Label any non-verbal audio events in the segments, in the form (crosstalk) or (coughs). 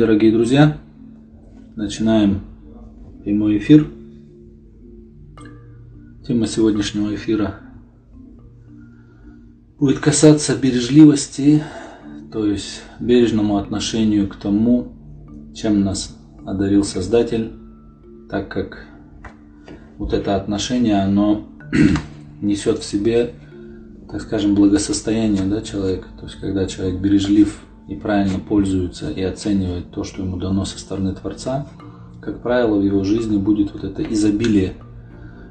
дорогие друзья. Начинаем прямой эфир. Тема сегодняшнего эфира будет касаться бережливости, то есть бережному отношению к тому, чем нас одарил Создатель, так как вот это отношение, оно (clears throat) несет в себе, так скажем, благосостояние да, человека. То есть, когда человек бережлив и правильно пользуется и оценивает то, что ему дано со стороны Творца, как правило, в его жизни будет вот это изобилие.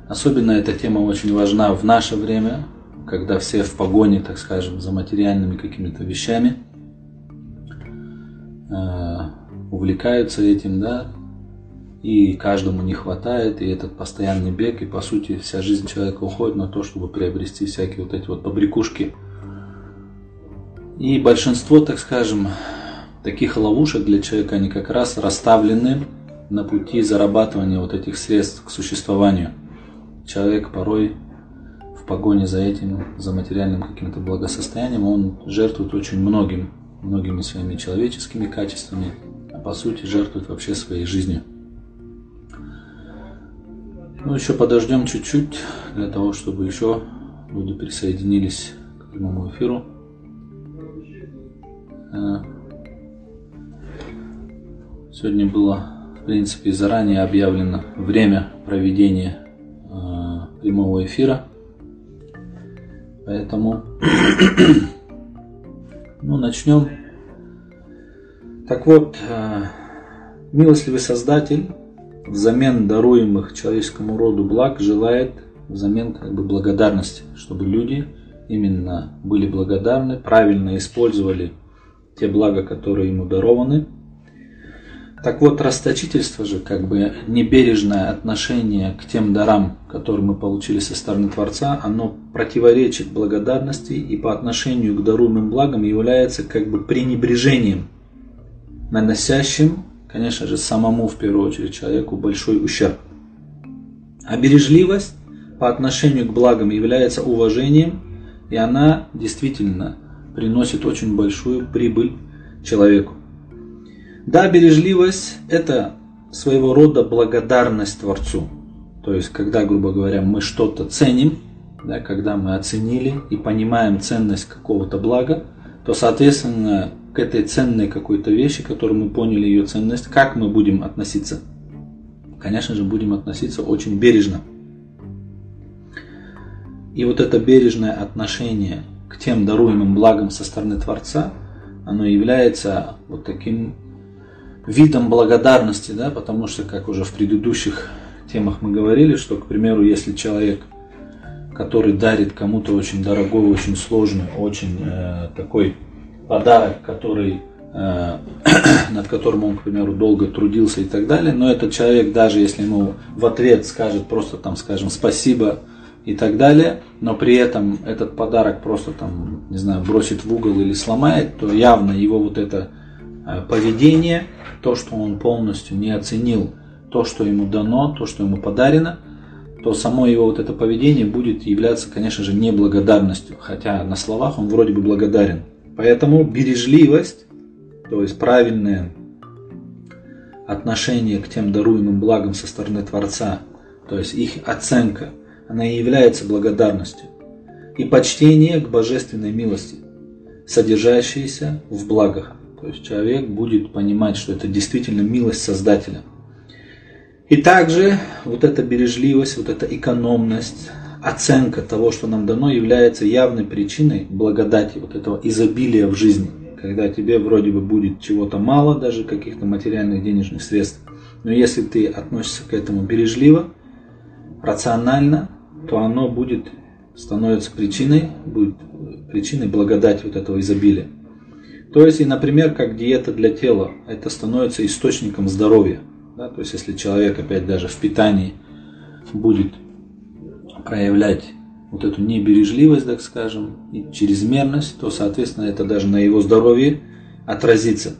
Особенно эта тема очень важна в наше время, когда все в погоне, так скажем, за материальными какими-то вещами, э, увлекаются этим, да, и каждому не хватает, и этот постоянный бег, и по сути вся жизнь человека уходит на то, чтобы приобрести всякие вот эти вот побрякушки – и большинство, так скажем, таких ловушек для человека, они как раз расставлены на пути зарабатывания вот этих средств к существованию. Человек порой в погоне за этим, за материальным каким-то благосостоянием, он жертвует очень многим, многими своими человеческими качествами, а по сути жертвует вообще своей жизнью. Ну, еще подождем чуть-чуть для того, чтобы еще люди присоединились к прямому эфиру. Э, сегодня было, в принципе, заранее объявлено время проведения э, прямого эфира. Поэтому (coughs) ну, начнем. Так вот, э, милостливый Создатель взамен даруемых человеческому роду благ желает взамен как бы благодарности, чтобы люди именно были благодарны, правильно использовали те блага, которые ему дарованы. Так вот, расточительство же, как бы небережное отношение к тем дарам, которые мы получили со стороны Творца, оно противоречит благодарности и по отношению к даруемым благам является как бы пренебрежением, наносящим, конечно же, самому в первую очередь человеку большой ущерб. А бережливость по отношению к благам является уважением, и она действительно приносит очень большую прибыль человеку. Да, бережливость – это своего рода благодарность Творцу. То есть, когда, грубо говоря, мы что-то ценим, да, когда мы оценили и понимаем ценность какого-то блага, то, соответственно, к этой ценной какой-то вещи, которую мы поняли ее ценность, как мы будем относиться? Конечно же, будем относиться очень бережно. И вот это бережное отношение к тем даруемым благам со стороны Творца, оно является вот таким видом благодарности, да, потому что, как уже в предыдущих темах мы говорили, что, к примеру, если человек, который дарит кому-то очень дорогой, очень сложный, очень э, такой подарок, который э, (clears throat) над которым он, к примеру, долго трудился и так далее, но этот человек, даже если ему в ответ скажет просто там, скажем, спасибо, и так далее, но при этом этот подарок просто там, не знаю, бросит в угол или сломает, то явно его вот это э, поведение, то, что он полностью не оценил то, что ему дано, то, что ему подарено, то само его вот это поведение будет являться, конечно же, неблагодарностью, хотя на словах он вроде бы благодарен. Поэтому бережливость, то есть правильное отношение к тем даруемым благам со стороны Творца, то есть их оценка – она и является благодарностью, и почтение к божественной милости, содержащейся в благах. То есть человек будет понимать, что это действительно милость Создателя. И также вот эта бережливость, вот эта экономность, оценка того, что нам дано, является явной причиной благодати, вот этого изобилия в жизни. Когда тебе вроде бы будет чего-то мало, даже каких-то материальных денежных средств. Но если ты относишься к этому бережливо, рационально, то оно будет становится причиной, будет причиной благодати вот этого изобилия. То есть, и, например, как диета для тела, это становится источником здоровья. Да? То есть, если человек опять даже в питании будет проявлять вот эту небережливость, так скажем, и чрезмерность, то, соответственно, это даже на его здоровье отразится.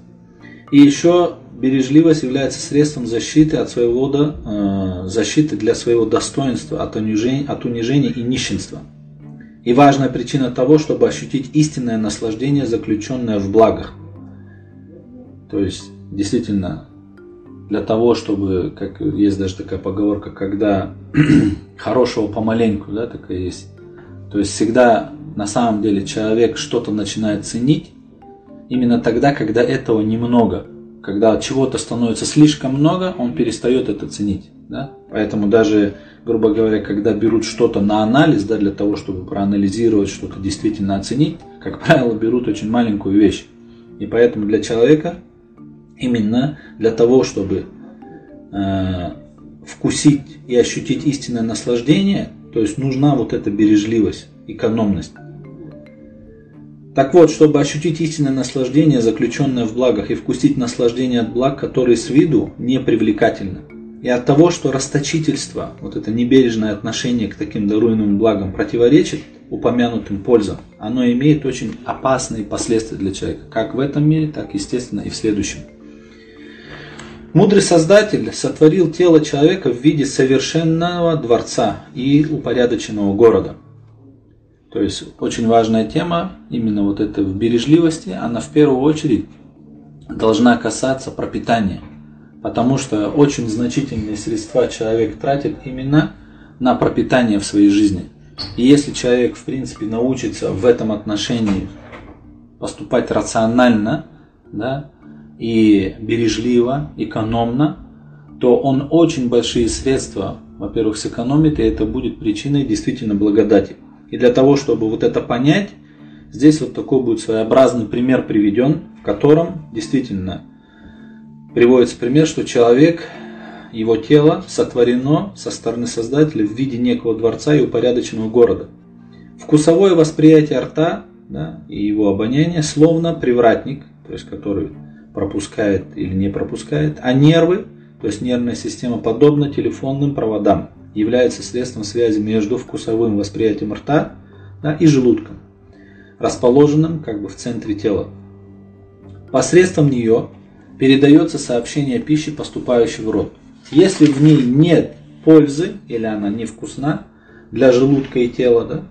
И еще бережливость является средством защиты от своего э, защиты для своего достоинства от унижения, от унижения и нищенства. И важная причина того, чтобы ощутить истинное наслаждение, заключенное в благах. То есть, действительно, для того, чтобы, как есть даже такая поговорка, когда (clears throat) хорошего помаленьку, да, такая есть. То есть всегда на самом деле человек что-то начинает ценить именно тогда, когда этого немного. Когда чего-то становится слишком много, он перестает это ценить. Да? Поэтому даже, грубо говоря, когда берут что-то на анализ, да, для того, чтобы проанализировать, что-то действительно оценить, как правило, берут очень маленькую вещь. И поэтому для человека именно для того, чтобы э, вкусить и ощутить истинное наслаждение, то есть нужна вот эта бережливость, экономность. Так вот, чтобы ощутить истинное наслаждение, заключенное в благах, и вкусить наслаждение от благ, которые с виду не привлекательны, и от того, что расточительство, вот это небережное отношение к таким даруемым благам противоречит упомянутым пользам, оно имеет очень опасные последствия для человека, как в этом мире, так, естественно, и в следующем. Мудрый Создатель сотворил тело человека в виде совершенного дворца и упорядоченного города. То есть очень важная тема, именно вот эта в бережливости, она в первую очередь должна касаться пропитания. Потому что очень значительные средства человек тратит именно на пропитание в своей жизни. И если человек, в принципе, научится в этом отношении поступать рационально, да, и бережливо, экономно, то он очень большие средства, во-первых, сэкономит, и это будет причиной действительно благодати. И для того, чтобы вот это понять, здесь вот такой будет своеобразный пример приведен, в котором действительно приводится пример, что человек, его тело сотворено со стороны Создателя в виде некого дворца и упорядоченного города. Вкусовое восприятие рта да, и его обоняние словно привратник, то есть который пропускает или не пропускает, а нервы, то есть нервная система, подобно телефонным проводам, является средством связи между вкусовым восприятием рта да, и желудком, расположенным как бы в центре тела. Посредством нее передается сообщение пищи, поступающей в рот. Если в ней нет пользы или она невкусна для желудка и тела, да,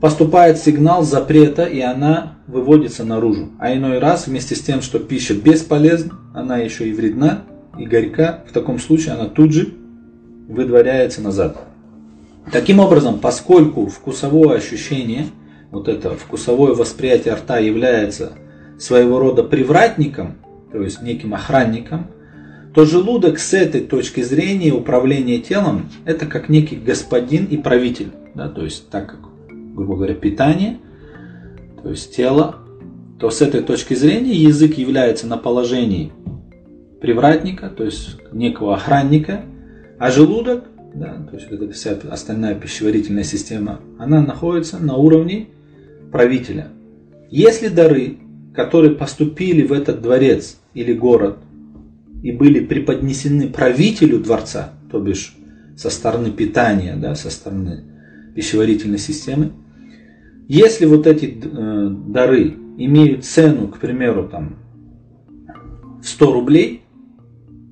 поступает сигнал запрета, и она выводится наружу. А иной раз, вместе с тем, что пища бесполезна, она еще и вредна и горька, в таком случае она тут же выдворяется назад. Таким образом, поскольку вкусовое ощущение, вот это вкусовое восприятие рта является своего рода привратником, то есть неким охранником, то желудок с этой точки зрения управления телом это как некий господин и правитель. Да, то есть так как грубо говоря, питание, то есть тело, то с этой точки зрения язык является на положении привратника, то есть некого охранника, а желудок, да, то есть эта вся остальная пищеварительная система, она находится на уровне правителя. Если дары, которые поступили в этот дворец или город и были преподнесены правителю дворца, то бишь со стороны питания, да, со стороны пищеварительной системы, если вот эти э, дары имеют цену, к примеру, там, в 100 рублей,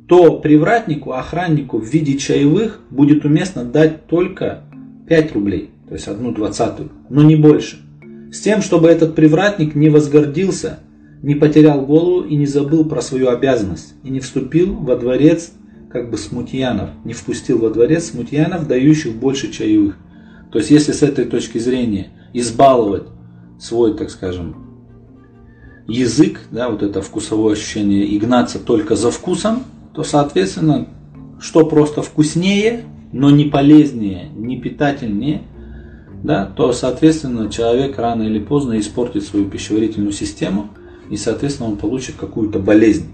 то привратнику, охраннику в виде чаевых будет уместно дать только 5 рублей, то есть одну двадцатую, но не больше. С тем, чтобы этот привратник не возгордился, не потерял голову и не забыл про свою обязанность, и не вступил во дворец как бы смутьянов, не впустил во дворец смутьянов, дающих больше чаевых. То есть, если с этой точки зрения избаловать свой, так скажем, язык, да, вот это вкусовое ощущение, и гнаться только за вкусом, то, соответственно, что просто вкуснее, но не полезнее, не питательнее, да, то, соответственно, человек рано или поздно испортит свою пищеварительную систему, и, соответственно, он получит какую-то болезнь.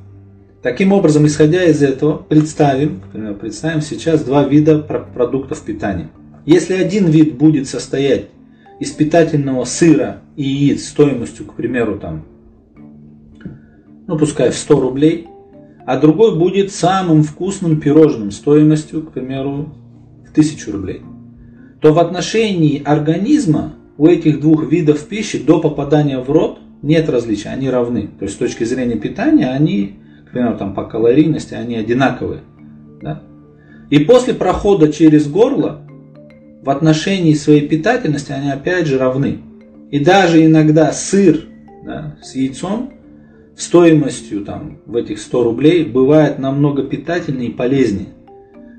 Таким образом, исходя из этого, представим, представим сейчас два вида продуктов питания. Если один вид будет состоять из питательного сыра и яиц стоимостью, к примеру, там, ну пускай в 100 рублей, а другой будет самым вкусным пирожным стоимостью, к примеру, в 1000 рублей, то в отношении организма у этих двух видов пищи до попадания в рот нет различия, они равны. То есть с точки зрения питания они, к примеру, там по калорийности, они одинаковые. Да? И после прохода через горло в отношении своей питательности они опять же равны. И даже иногда сыр да, с яйцом стоимостью там, в этих 100 рублей бывает намного питательнее и полезнее.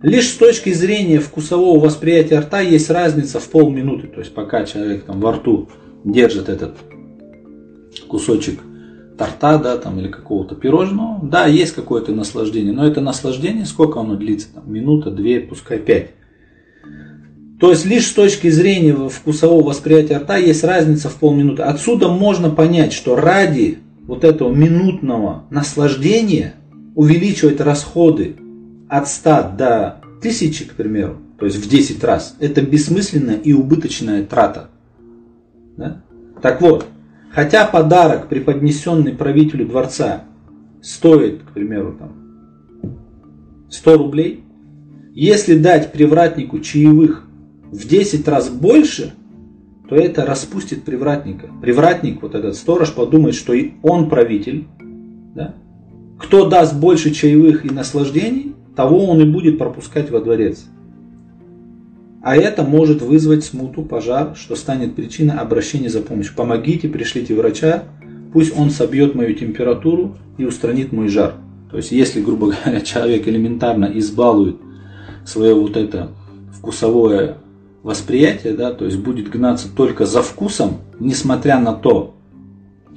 Лишь с точки зрения вкусового восприятия рта есть разница в полминуты. То есть пока человек там во рту держит этот кусочек торта, да, там, или какого-то пирожного, да, есть какое-то наслаждение, но это наслаждение, сколько оно длится? Там, минута, две, пускай пять. То есть лишь с точки зрения вкусового восприятия рта есть разница в полминуты. Отсюда можно понять, что ради вот этого минутного наслаждения увеличивать расходы от 100 до 1000, к примеру, то есть в 10 раз, это бессмысленная и убыточная трата. Да? Так вот, хотя подарок, преподнесенный правителю дворца, стоит, к примеру, там, 100 рублей, если дать привратнику чаевых в 10 раз больше, то это распустит привратника. Привратник, вот этот сторож, подумает, что и он правитель. Да? Кто даст больше чаевых и наслаждений, того он и будет пропускать во дворец. А это может вызвать смуту, пожар, что станет причиной обращения за помощью. Помогите, пришлите врача, пусть он собьет мою температуру и устранит мой жар. То есть, если, грубо говоря, (laughs) человек элементарно избалует свое вот это вкусовое восприятие, да, то есть будет гнаться только за вкусом, несмотря на то,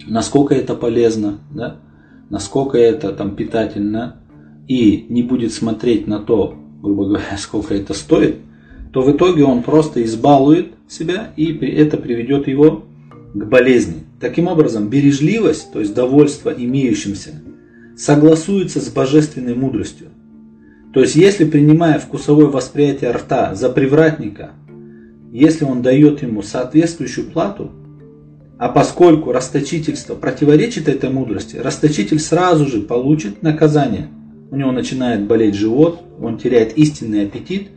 насколько это полезно, да, насколько это там питательно, и не будет смотреть на то, грубо говоря, (laughs) сколько это стоит, то в итоге он просто избалует себя, и это приведет его к болезни. Таким образом, бережливость, то есть довольство имеющимся, согласуется с божественной мудростью. То есть, если принимая вкусовое восприятие рта за привратника, если он дает ему соответствующую плату, а поскольку расточительство противоречит этой мудрости, расточитель сразу же получит наказание. У него начинает болеть живот, он теряет истинный аппетит,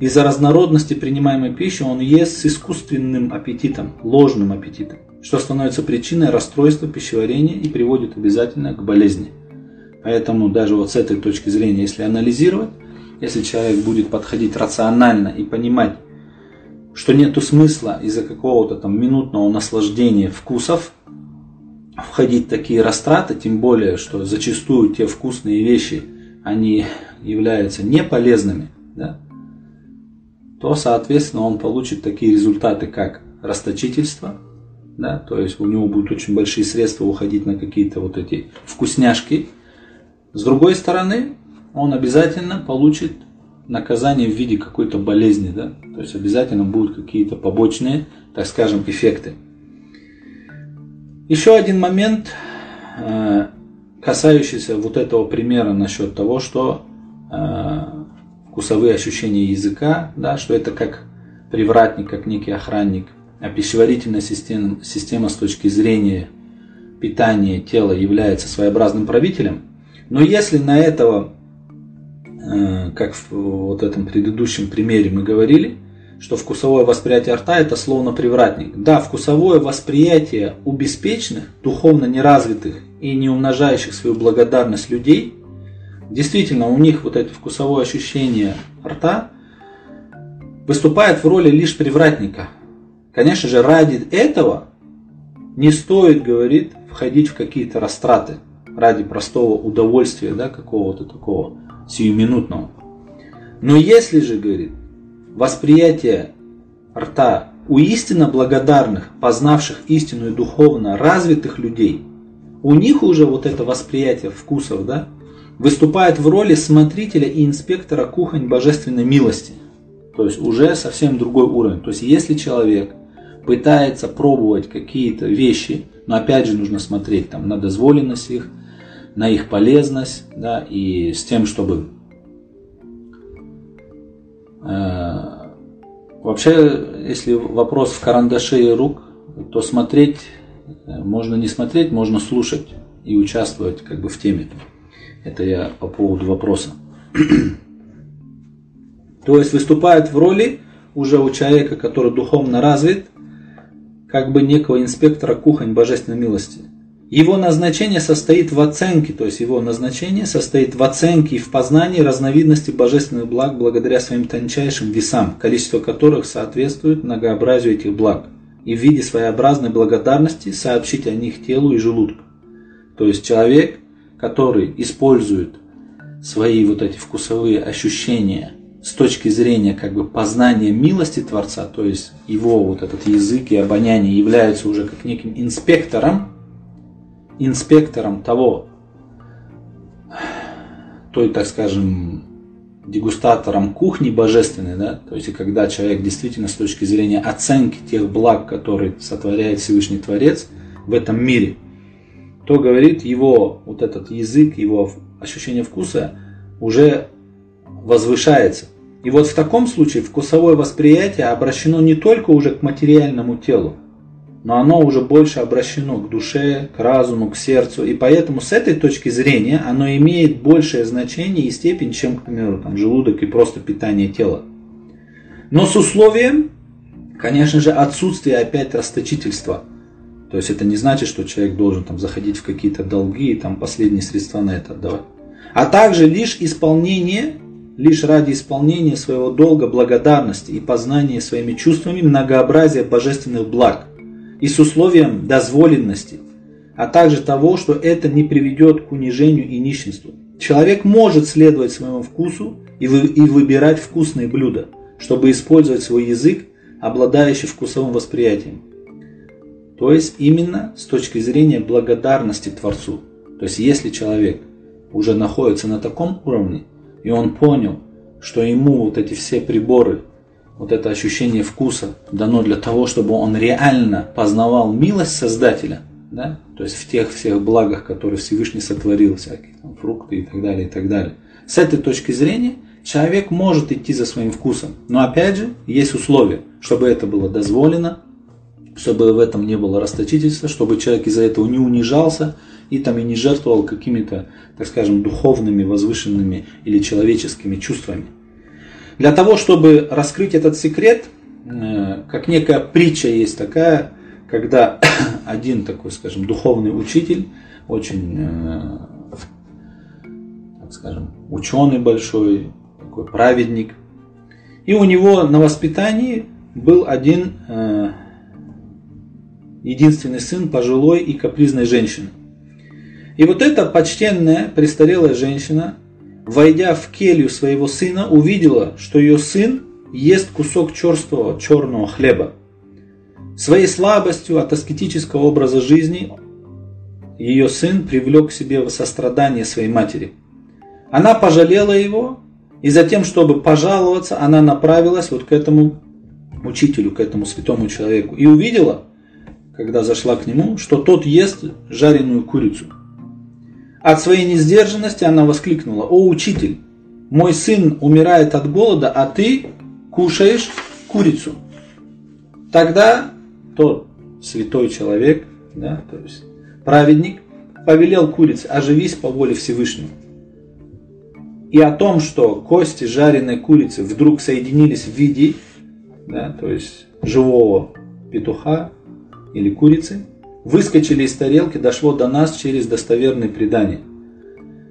из-за разнородности принимаемой пищи он ест с искусственным аппетитом, ложным аппетитом, что становится причиной расстройства пищеварения и приводит обязательно к болезни. Поэтому даже вот с этой точки зрения, если анализировать, если человек будет подходить рационально и понимать, что нету смысла из-за какого-то там минутного наслаждения вкусов входить в такие растраты, тем более, что зачастую те вкусные вещи, они являются неполезными, да, то, соответственно, он получит такие результаты, как расточительство, да, то есть у него будут очень большие средства уходить на какие-то вот эти вкусняшки. С другой стороны, он обязательно получит наказание в виде какой-то болезни, да, то есть обязательно будут какие-то побочные, так скажем, эффекты. Еще один момент, э, касающийся вот этого примера насчет того, что э, вкусовые ощущения языка, да, что это как привратник, как некий охранник, а пищеварительная система, система с точки зрения питания тела является своеобразным правителем. Но если на этого, как в вот этом предыдущем примере мы говорили, что вкусовое восприятие рта это словно привратник. Да, вкусовое восприятие у беспечных, духовно неразвитых и не умножающих свою благодарность людей Действительно, у них вот это вкусовое ощущение рта выступает в роли лишь привратника. Конечно же, ради этого не стоит, говорит, входить в какие-то растраты ради простого удовольствия, да, какого-то такого сиюминутного. Но если же, говорит, восприятие рта у истинно благодарных, познавших истину и духовно развитых людей, у них уже вот это восприятие вкусов, да, выступает в роли смотрителя и инспектора кухонь божественной милости. То есть уже совсем другой уровень. То есть если человек пытается пробовать какие-то вещи, но опять же нужно смотреть там, на дозволенность их, на их полезность, да, и с тем, чтобы э, вообще, если вопрос в карандаше и рук, то смотреть э, можно не смотреть, можно слушать и участвовать как бы в теме. Это я по поводу вопроса. (clears throat) То есть выступает в роли уже у человека, который духовно развит, как бы некого инспектора кухонь божественной милости. Его назначение состоит в оценке, то есть его назначение состоит в оценке и в познании разновидности божественных благ благодаря своим тончайшим весам, количество которых соответствует многообразию этих благ, и в виде своеобразной благодарности сообщить о них телу и желудку. То есть человек, который использует свои вот эти вкусовые ощущения с точки зрения как бы познания милости Творца, то есть его вот этот язык и обоняние являются уже как неким инспектором, инспектором того, той, так скажем, дегустатором кухни божественной, да, то есть когда человек действительно с точки зрения оценки тех благ, которые сотворяет Всевышний Творец в этом мире, то говорит его вот этот язык, его ощущение вкуса уже возвышается. И вот в таком случае вкусовое восприятие обращено не только уже к материальному телу, но оно уже больше обращено к душе, к разуму, к сердцу. И поэтому с этой точки зрения оно имеет большее значение и степень, чем, к примеру, там, желудок и просто питание тела. Но с условием, конечно же, отсутствия опять расточительства. То есть это не значит, что человек должен там, заходить в какие-то долги и там, последние средства на это отдавать. А также лишь исполнение, лишь ради исполнения своего долга благодарности и познания своими чувствами многообразия божественных благ – и с условием дозволенности, а также того, что это не приведет к унижению и нищенству. Человек может следовать своему вкусу и, вы, и выбирать вкусные блюда, чтобы использовать свой язык, обладающий вкусовым восприятием. То есть именно с точки зрения благодарности Творцу. То есть если человек уже находится на таком уровне, и он понял, что ему вот эти все приборы вот это ощущение вкуса дано для того, чтобы он реально познавал милость Создателя, да? то есть в тех всех благах, которые Всевышний сотворил, всякие там, фрукты и так далее, и так далее. С этой точки зрения человек может идти за своим вкусом, но опять же есть условия, чтобы это было дозволено, чтобы в этом не было расточительства, чтобы человек из-за этого не унижался и там и не жертвовал какими-то, так скажем, духовными, возвышенными или человеческими чувствами. Для того, чтобы раскрыть этот секрет, э, как некая притча есть такая, когда (coughs) один такой, скажем, духовный учитель, очень, э, так скажем, ученый большой, такой праведник, и у него на воспитании был один э, единственный сын пожилой и капризной женщины. И вот эта почтенная, престарелая женщина войдя в келью своего сына, увидела, что ее сын ест кусок черствого черного хлеба. Своей слабостью от аскетического образа жизни ее сын привлек к себе сострадание своей матери. Она пожалела его, и затем, чтобы пожаловаться, она направилась вот к этому учителю, к этому святому человеку. И увидела, когда зашла к нему, что тот ест жареную курицу. От своей несдержанности она воскликнула, «О, учитель, мой сын умирает от голода, а ты кушаешь курицу». Тогда тот святой человек, да, то есть праведник, повелел курице, оживись по воле Всевышнего. И о том, что кости жареной курицы вдруг соединились в виде, да, то есть живого петуха или курицы, выскочили из тарелки, дошло до нас через достоверные предания.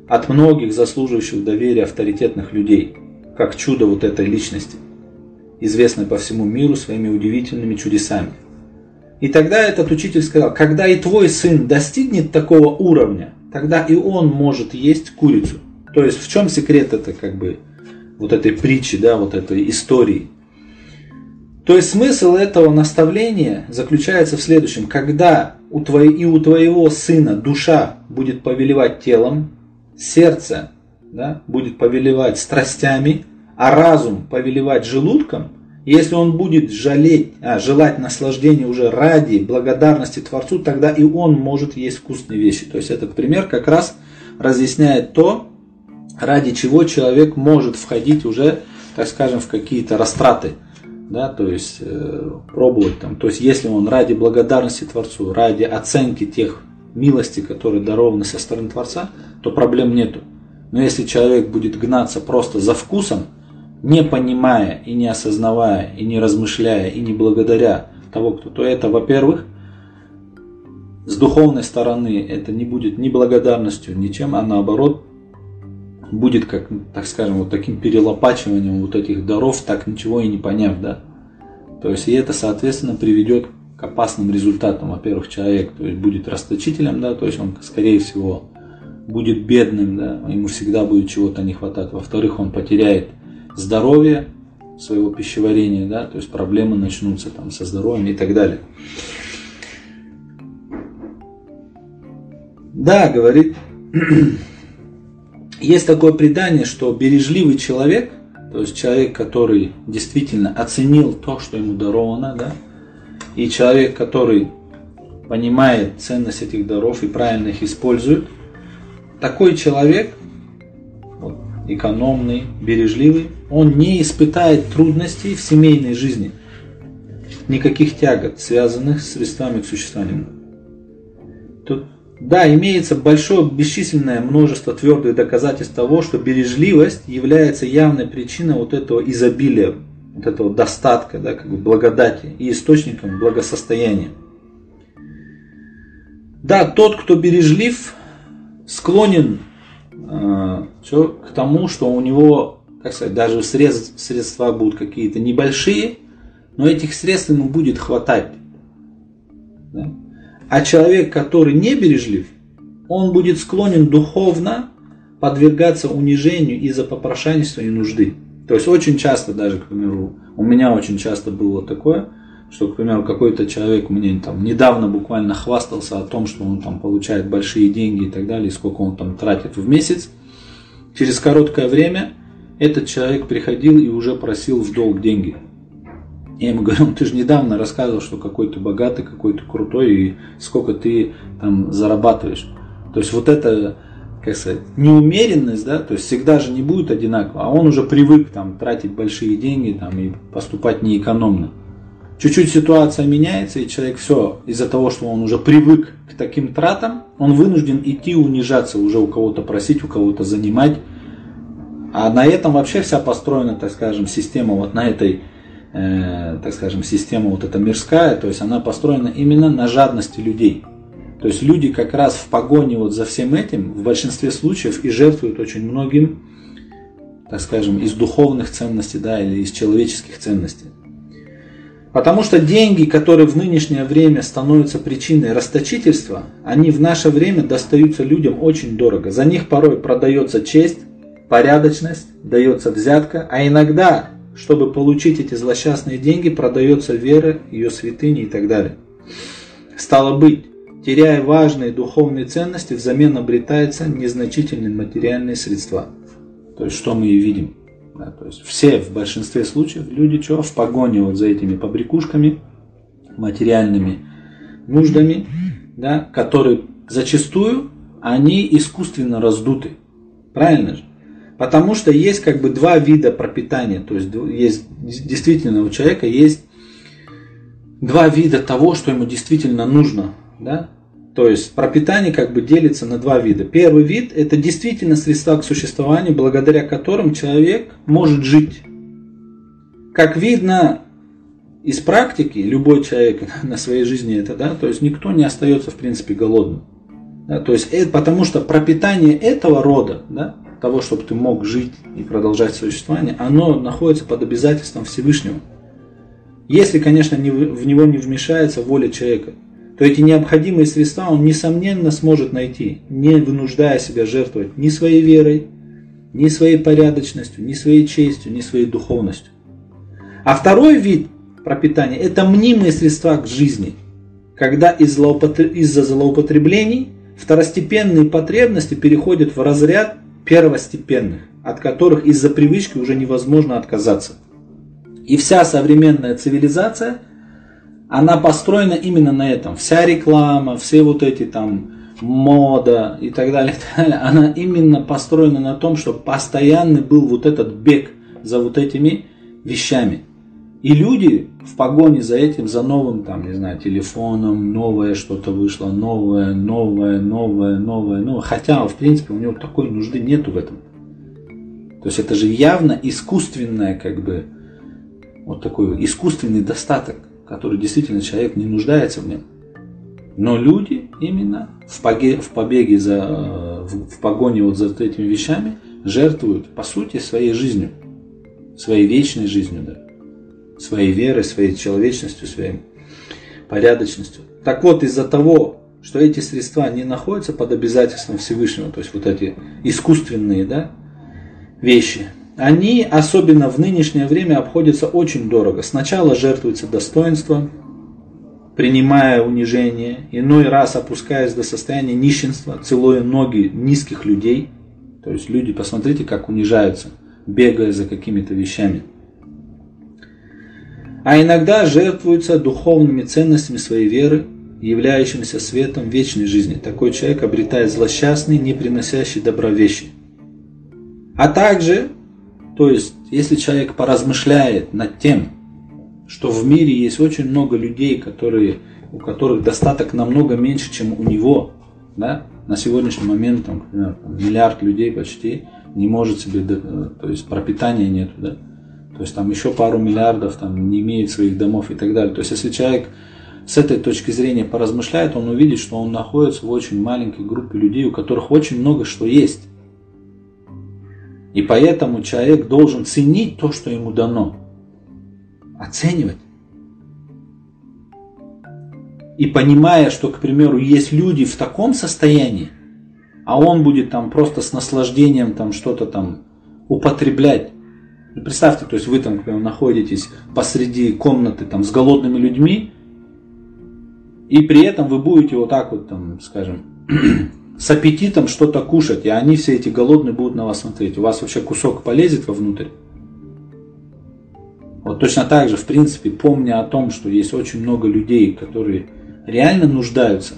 От многих заслуживающих доверия авторитетных людей, как чудо вот этой личности, известной по всему миру своими удивительными чудесами. И тогда этот учитель сказал, когда и твой сын достигнет такого уровня, тогда и он может есть курицу. То есть в чем секрет это как бы вот этой притчи, да, вот этой истории? То есть смысл этого наставления заключается в следующем. Когда у твоей, и у твоего сына душа будет повелевать телом, сердце да, будет повелевать страстями, а разум повелевать желудком, если он будет жалеть, а, желать наслаждения уже ради благодарности Творцу, тогда и он может есть вкусные вещи. То есть этот пример как раз разъясняет то, ради чего человек может входить уже, так скажем, в какие-то растраты – да, то есть э, пробовать там, то есть если он ради благодарности Творцу, ради оценки тех милостей, которые дарованы со стороны Творца, то проблем нету. Но если человек будет гнаться просто за вкусом, не понимая и не осознавая, и не размышляя, и не благодаря того, кто, то это, во-первых, с духовной стороны это не будет ни благодарностью, ничем, а наоборот будет, как, так скажем, вот таким перелопачиванием вот этих даров, так ничего и не поняв, да. То есть и это, соответственно, приведет к опасным результатам. Во-первых, человек то есть, будет расточителем, да, то есть он, скорее всего, будет бедным, да, ему всегда будет чего-то не хватать. Во-вторых, он потеряет здоровье своего пищеварения, да, то есть проблемы начнутся там со здоровьем и так далее. Да, говорит, (clears throat) есть такое предание, что бережливый человек, то есть человек, который действительно оценил то, что ему даровано, да, и человек, который понимает ценность этих даров и правильно их использует, такой человек, вот, экономный, бережливый, он не испытает трудностей в семейной жизни, никаких тягот, связанных с средствами к существованию. Тут, да, имеется большое бесчисленное множество твердых доказательств того, что бережливость является явной причиной вот этого изобилия, вот этого достатка, да, как бы благодати и источником благосостояния. Да, тот, кто бережлив, склонен э, все к тому, что у него, как сказать, даже средств, средства будут какие-то небольшие, но этих средств ему будет хватать. Да? А человек, который не бережлив, он будет склонен духовно подвергаться унижению из-за попрошайничества и нужды. То есть очень часто даже, к примеру, у меня очень часто было такое, что, к примеру, какой-то человек мне там недавно буквально хвастался о том, что он там получает большие деньги и так далее, и сколько он там тратит в месяц. Через короткое время этот человек приходил и уже просил в долг деньги. Я ему говорю, ты же недавно рассказывал, что какой то богатый, какой то крутой, и сколько ты там зарабатываешь. То есть вот это, как сказать, неумеренность, да, то есть всегда же не будет одинаково, а он уже привык там тратить большие деньги там и поступать неэкономно. Чуть-чуть ситуация меняется, и человек все, из-за того, что он уже привык к таким тратам, он вынужден идти унижаться, уже у кого-то просить, у кого-то занимать. А на этом вообще вся построена, так скажем, система вот на этой, э, так скажем, система вот эта мирская, то есть она построена именно на жадности людей. То есть люди как раз в погоне вот за всем этим в большинстве случаев и жертвуют очень многим, так скажем, из духовных ценностей, да, или из человеческих ценностей. Потому что деньги, которые в нынешнее время становятся причиной расточительства, они в наше время достаются людям очень дорого. За них порой продается честь, порядочность, дается взятка, а иногда, чтобы получить эти злосчастные деньги, продается вера, ее святыни и так далее. Стало быть, теряя важные духовные ценности, взамен обретаются незначительные материальные средства. То есть, что мы и видим. Да, то есть все в большинстве случаев люди что в погоне вот за этими побрякушками, материальными нуждами, да, которые зачастую они искусственно раздуты. Правильно же? Потому что есть как бы два вида пропитания. То есть есть действительно у человека есть два вида того, что ему действительно нужно. Да? То есть пропитание как бы делится на два вида. Первый вид – это действительно средства к существованию, благодаря которым человек может жить. Как видно из практики, любой человек (laughs) на своей жизни это, да, то есть никто не остается в принципе голодным. Да, то есть это, потому что пропитание этого рода, да, того, чтобы ты мог жить и продолжать существование, оно находится под обязательством Всевышнего. Если, конечно, не, в него не вмешается воля человека то эти необходимые средства он, несомненно, сможет найти, не вынуждая себя жертвовать ни своей верой, ни своей порядочностью, ни своей честью, ни своей духовностью. А второй вид пропитания – это мнимые средства к жизни, когда из-за злоупотреблений второстепенные потребности переходят в разряд первостепенных, от которых из-за привычки уже невозможно отказаться. И вся современная цивилизация – она построена именно на этом. Вся реклама, все вот эти там мода и так далее, (laughs) и так далее, она именно построена на том, что постоянный был вот этот бег за вот этими вещами. И люди в погоне за этим, за новым, там, не знаю, телефоном, новое что-то вышло, новое, новое, новое, новое, новое. Хотя, в принципе, у него такой нужды нету в этом. То есть это же явно искусственное, как бы, вот такой искусственный достаток который действительно человек не нуждается в нем. Но люди именно в, поге, в побеге за, в, в погоне вот за этими вещами жертвуют, по сути, своей жизнью, своей вечной жизнью, да, своей верой, своей человечностью, своей порядочностью. Так вот, из-за того, что эти средства не находятся под обязательством Всевышнего, то есть вот эти искусственные да, вещи, они, особенно в нынешнее время, обходятся очень дорого. Сначала жертвуется достоинство, принимая унижение, иной раз опускаясь до состояния нищенства, целуя ноги низких людей. То есть люди, посмотрите, как унижаются, бегая за какими-то вещами. А иногда жертвуются духовными ценностями своей веры, являющимся светом вечной жизни. Такой человек обретает злосчастный, не приносящий добра вещи. А также, то есть, если человек поразмышляет над тем, что в мире есть очень много людей, которые, у которых достаток намного меньше, чем у него. Да? На сегодняшний момент, там, например, миллиард людей почти не может себе, то есть пропитания нет. Да? То есть там еще пару миллиардов там, не имеет своих домов и так далее. То есть если человек с этой точки зрения поразмышляет, он увидит, что он находится в очень маленькой группе людей, у которых очень много что есть. И поэтому человек должен ценить то, что ему дано оценивать. И понимая, что, к примеру, есть люди в таком состоянии, а он будет там просто с наслаждением там что-то там употреблять. Ну, представьте, то есть вы там, например, находитесь посреди комнаты там с голодными людьми, и при этом вы будете вот так вот там, скажем, (clears throat) с аппетитом что-то кушать, и они все эти голодные будут на вас смотреть. У вас вообще кусок полезет вовнутрь? Вот точно так же, в принципе, помня о том, что есть очень много людей, которые реально нуждаются,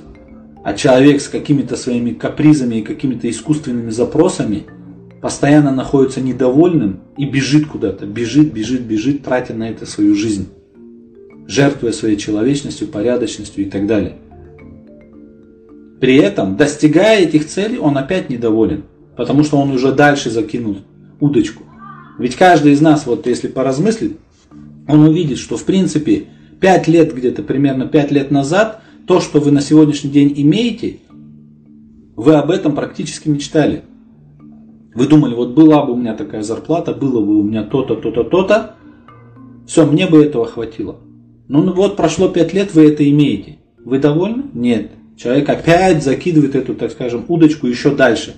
а человек с какими-то своими капризами и какими-то искусственными запросами постоянно находится недовольным и бежит куда-то, бежит, бежит, бежит, тратя на это свою жизнь, жертвуя своей человечностью, порядочностью и так далее. При этом, достигая этих целей, он опять недоволен, потому что он уже дальше закинул удочку. Ведь каждый из нас, вот если поразмыслить, он увидит, что в принципе 5 лет где-то, примерно 5 лет назад, то, что вы на сегодняшний день имеете, вы об этом практически мечтали. Вы думали, вот была бы у меня такая зарплата, было бы у меня то-то, то-то, то-то, все, мне бы этого хватило. Ну, ну вот прошло 5 лет, вы это имеете. Вы довольны? Нет. Человек опять закидывает эту, так скажем, удочку еще дальше.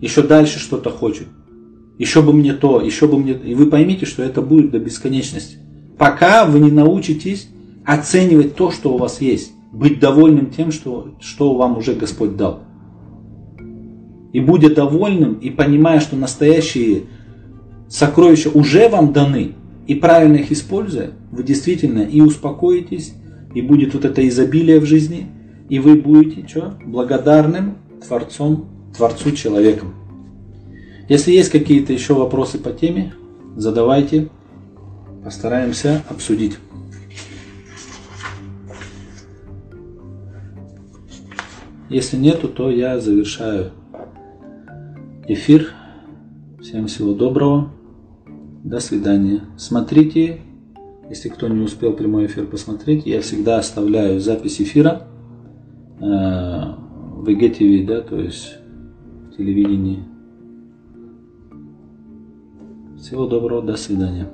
Еще дальше что-то хочет. Еще бы мне то, еще бы мне... И вы поймите, что это будет до бесконечности пока вы не научитесь оценивать то, что у вас есть, быть довольным тем, что, что вам уже Господь дал. И будя довольным и понимая, что настоящие сокровища уже вам даны, и правильно их используя, вы действительно и успокоитесь, и будет вот это изобилие в жизни, и вы будете что? благодарным Творцом, Творцу человеком. Если есть какие-то еще вопросы по теме, задавайте постараемся обсудить. Если нету, то я завершаю эфир. Всем всего доброго. До свидания. Смотрите, если кто не успел прямой эфир посмотреть, я всегда оставляю запись эфира э, в ИГТВ, да, то есть в телевидении. Всего доброго, до свидания.